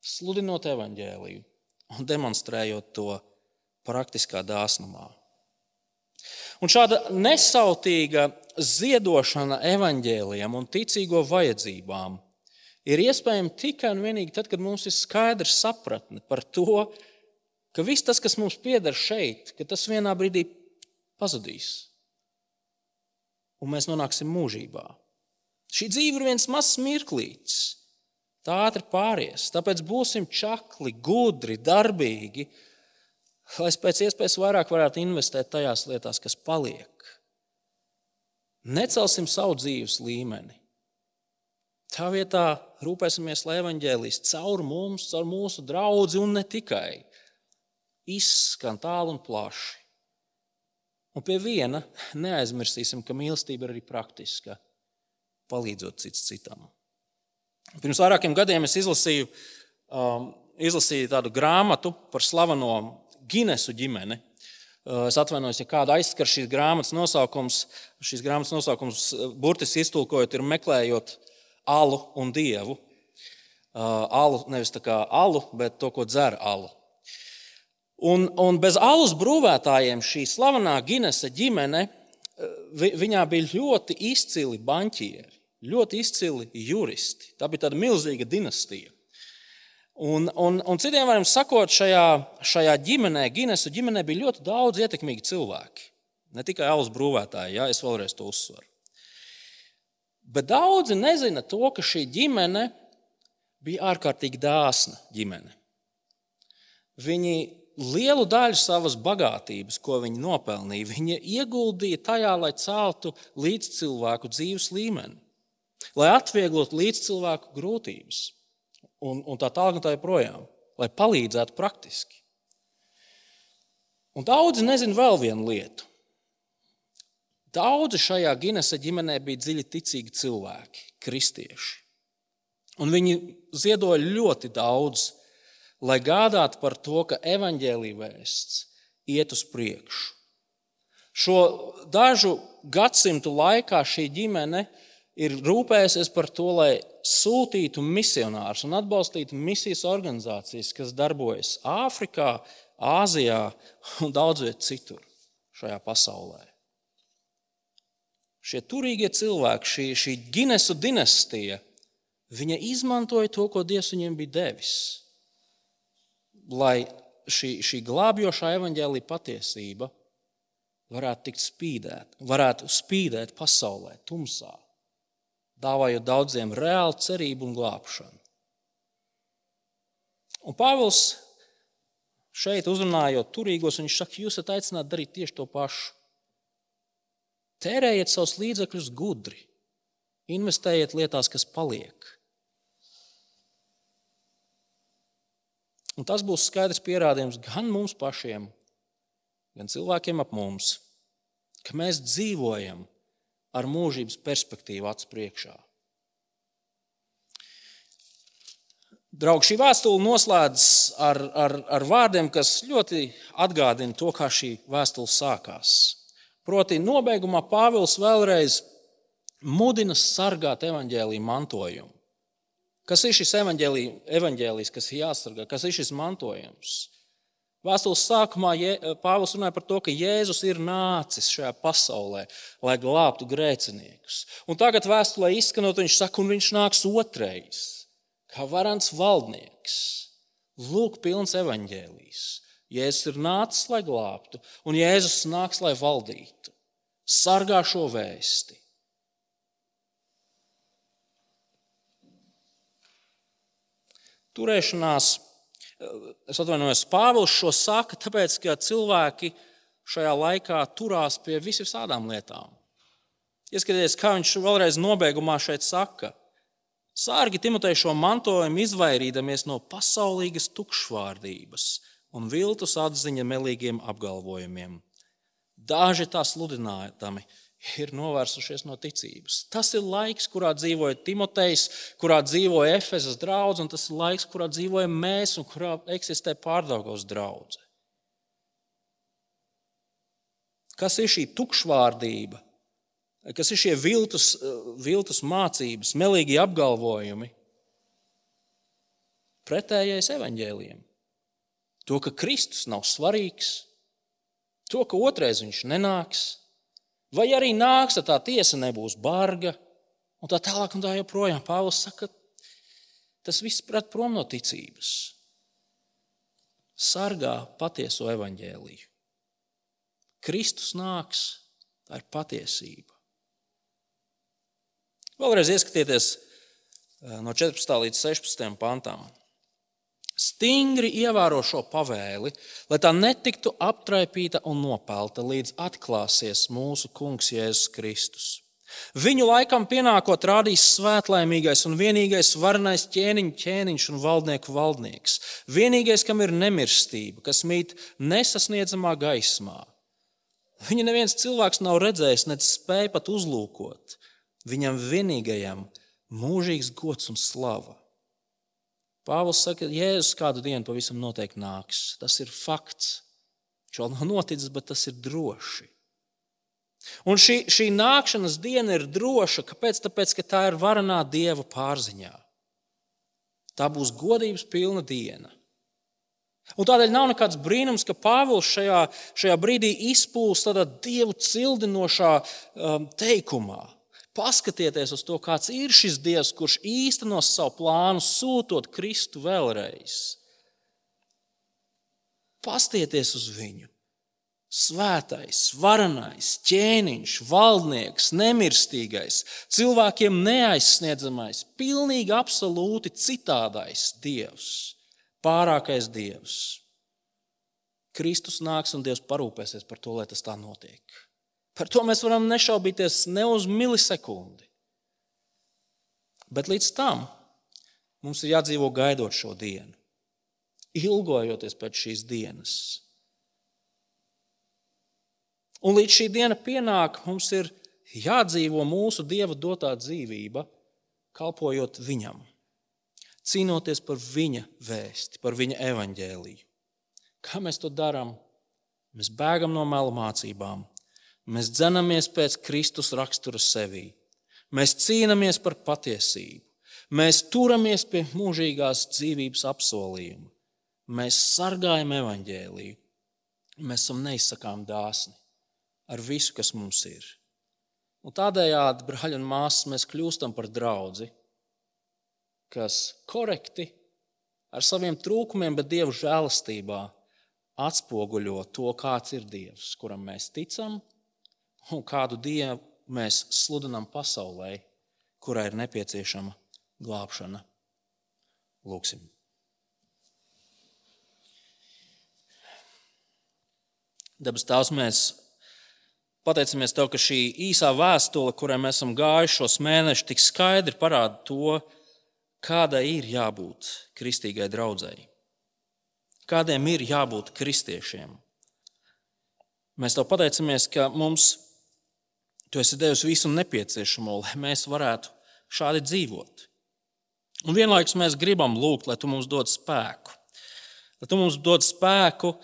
sludinot evaņģēliju un demonstrējot to praktiskā dāsnumā. Un šāda nesautīga ziedošana evaņģēlijam un ticīgo vajadzībām ir iespējama tikai un vienīgi tad, kad mums ir skaidra sapratne par to, ka viss tas, kas mums pieder šeit, ka tas vienā brīdī pazudīs. Un mēs nonāksim mūžībā. Šī dzīve ir viens mazs mirklītis, Tā ātri pāries. Tāpēc būsim čakli, gudri, darbīgi, lai pēc iespējas vairāk varētu investēt tajās lietās, kas paliek. Necelsim savu dzīves līmeni. Tā vietā rūpēsimies, lai evaņģēlīs caur mums, caur mūsu draugu un ne tikai izskan tālu un plaši. Un pie viena neaizmirsīsim, ka mīlestība ir arī praktiska, palīdzot cits citam. Pirms vairākiem gadiem es izlasīju, um, izlasīju tādu grāmatu par slaveno Ginesu ģimeni. Uh, es atvainojos, ja kāda aizskar šīs grāmatas nosaukums. Šīs grāmatas nosaukums, uh, burtiski iztulkojot, ir meklējot alu un dievu. Uh, alu nevis tā kā alu, bet to, ko dzer alu. Un, un bez alus brūvētājiem šī slavenā Ginesa ģimene, viņā bija ļoti izcili banķieri ļoti izcili juristi. Tā bija tāda milzīga dinastija. Un, un, un citiem vārdiem sakot, šajā, šajā ģimenē, Ginesu ģimenē bija ļoti daudz ietekmīgi cilvēki. Ne tikai alus brūvētāji, ja es vēlreiz to uzsveru. Bet daudzi nezina to, ka šī ģimene bija ārkārtīgi dāsna ģimene. Viņi lielu daļu savas bagātības, ko viņi nopelnīja, viņi ieguldīja tajā, lai celtu līdz cilvēku dzīves līmeni lai atvieglotu līdzcilvēku grūtības un, un tā tālāk, un tā joprojām, lai palīdzētu praktiski. Un daudzi nezina vēl vienu lietu. Daudzi šajā Ginesa ģimenē bija dziļi ticīgi cilvēki, kristieši. Un viņi ziedoja ļoti daudz, lai gādātu par to, ka evaņģēlīja vēsts iet uz priekšu. Šo dažu gadsimtu laikā šī ģimene ir rūpējusies par to, lai sūtītu misionārus un atbalstītu misijas organizācijas, kas darbojas Āfrikā, Āzijā un daudz vietā citur šajā pasaulē. Šie turīgie cilvēki, šī, šī Ginesu dinastija, viņa izmantoja to, ko Dievs viņiem bija devis, lai šī, šī glābjošā evaņģēlīja patiesība varētu tikt spīdēta, varētu spīdēt pasaulē, tumsā dāvājot daudziem reālu cerību un glābšanu. Un Pāvils šeit uzrunājot turīgos, viņš saka, jūs esat aicināti darīt tieši to pašu. Tērējiet savus līdzekļus gudri, investējiet lietās, kas paliek. Un tas būs skaidrs pierādījums gan mums pašiem, gan cilvēkiem ap mums, ka mēs dzīvojam ar mūžības perspektīvu acu priekšā. Draugi, šī vēstule noslēdzas ar, ar, ar vārdiem, kas ļoti atgādina to, kā šī vēstule sākās. Proti, nobeigumā Pāvils vēlreiz mudina sargāt evaņģēlīju mantojumu. Kas ir šis evaņģēlijs, kas ir jāsargā, kas ir šis mantojums? Vēstules sākumā Pāvils runāja par to, ka Jēzus ir nācis šajā pasaulē, lai glābtu grēciniekus. Un tagad vēstulē izskanot, viņš saka, un viņš nāks otrais, kā varants valdnieks, lūk, pilns evaņģēlijs. Jēzus ir nācis, lai glābtu, un Jēzus nāks, lai valdītu. Sargā šo vēsti. Turēšanās, es atvainojos, Pāvils šo saka, tāpēc, ka cilvēki šajā laikā turās pie visām lietām. Ieskatieties, kā viņš vēlreiz nobeigumā šeit saka. Sārgi Timotei šo mantojumu izvairīdamies no pasaulīgas tukšvārdības un viltus atziņa melīgiem apgalvojumiem. Daži tā sludinājumi ir novērsušies no ticības. Tas ir laiks, kurā dzīvoja Timotejs, kurā dzīvoja Efezas draugs, un tas ir laiks, kurā dzīvojam mēs un kurā eksistē pārdaugos draugs. Kas ir šī tukšvārdība? Kas ir šie viltus, viltus mācības, melīgi apgalvojumi? Pretējais evaņģēliem. To, ka Kristus nav svarīgs, to, ka otrais viņš nenāks, vai arī nāks, tad tā tiesa nebūs barga, un tā tālāk un tā joprojām. Pāvils saka, tas viss pret prom no ticības. Sargā patieso evaņģēliju. Kristus nāks, tā ir patiesība. Vēlreiz ieskatieties eh, no 14. līdz 16. pantam. Stingri ievēro šo pavēli, lai tā netiktu aptraipīta un nopelta, līdz atklāsies mūsu Kungs Jēzus Kristus. Viņu laikam pienākot rādīs svētlaimīgais un vienīgais varenais ķēniņš, ķēniņš un valdnieku valdnieks. Vienīgais, kam ir nemirstība, kas mīt nesasniedzamā gaismā. Viņu neviens cilvēks nav redzējis, ne spēj pat uzlūkot. Viņam vienīgajam mūžīgs gods un slava. Pāvils saka, ka Jēzus kādu dienu pavisam noteikti nāks. Tas ir fakts. Viņš vēl nav noticis, bet tas ir droši. Un šī, šī nākšanas diena ir droša. Kāpēc? Tāpēc, ka tā ir varenā dieva pārziņā. Tā būs godības pilna diena. Un tādēļ nav nekāds brīnums, ka Pāvils šajā, šajā brīdī izpūst tādā dievu cildinošā um, teikumā. Paskatieties uz to, kāds ir šis Dievs, kurš īstenos savu plānu, sūtot Kristu vēlreiz. Pastieties uz viņu. Svētais, varenais, ķēniņš, valdnieks, nemirstīgais, cilvēkiem neaizsniedzamais, pilnīgi absolūti citādais Dievs, pārākais Dievs. Kristus nāks un Dievs parūpēsies par to, lai tas tā notiek. Par to mēs varam nešaubīties ne uz milisekundi. Bet līdz tam mums ir jādzīvo gaidot šo dienu, ilgojoties pēc šīs dienas. Un līdz šī diena pienāk, mums ir jādzīvo mūsu Dieva dotā dzīvība, kalpojot Viņam, cīnoties par Viņa vēsti, par Viņa evaņģēliju. Kā mēs to darām? Mēs bēgam no melu mācībām, Mēs dzenamies pēc Kristus rakstura sevī. Mēs cīnāmies par patiesību. Mēs turamies pie mūžīgās dzīvības apsolījuma. Mēs sargājam evaņģēliju. Mēs esam neizsakām dāsni ar visu, kas mums ir. Un tādējādi, brāļi un māsas, mēs kļūstam par draugu, kas korekti ar saviem trūkumiem, bet Dieva žēlastībā atspoguļo to, kāds ir Dievs, kuram mēs ticam un kādu dievu mēs sludinām pasaulē, kurai ir nepieciešama glābšana. Lūksim! Dabas Tēvs, mēs pateicamies Tev, ka šī īsā vēstule, kurai mēs esam gājuši šos mēnešus, tik skaidri parāda to, kādai ir jābūt kristīgai draudzēji, kādiem ir jābūt kristiešiem. Mēs Tev pateicamies, ka mums Tu esi devis visu nepieciešamo, lai mēs varētu šādi dzīvot. Un vienlaikus mēs gribam lūgt, lai tu mums dod spēku. Lai tu mums dod spēku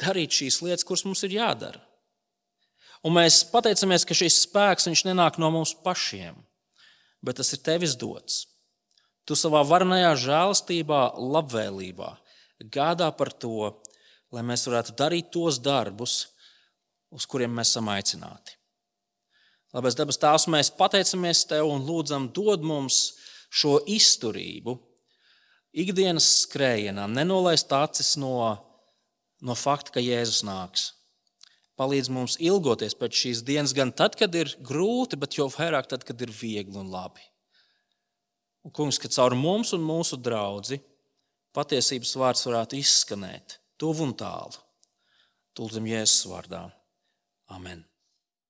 darīt šīs lietas, kuras mums ir jādara. Un mēs pateicamies, ka šis spēks nenāk no mums pašiem, bet tas ir tevis dots. Tu savā varenajā žēlastībā, labvēlībā gādā par to, lai mēs varētu darīt tos darbus, uz kuriem mēs esam aicināti. Labais dabas tēvs, mēs pateicamies Tev un lūdzam, dod mums šo izturību, ikdienas skrējienā, nenolaist acis no, no fakta, ka Jēzus nāks. Palīdz mums ilgoties pēc šīs dienas, gan tad, kad ir grūti, bet jau vairāk tad, kad ir viegli un labi. Un, kungs, ka caur mums un mūsu draugu patiesības vārds varētu izskanēt tuvu un tālu. Tūlzim Jēzus vārdā. Amen.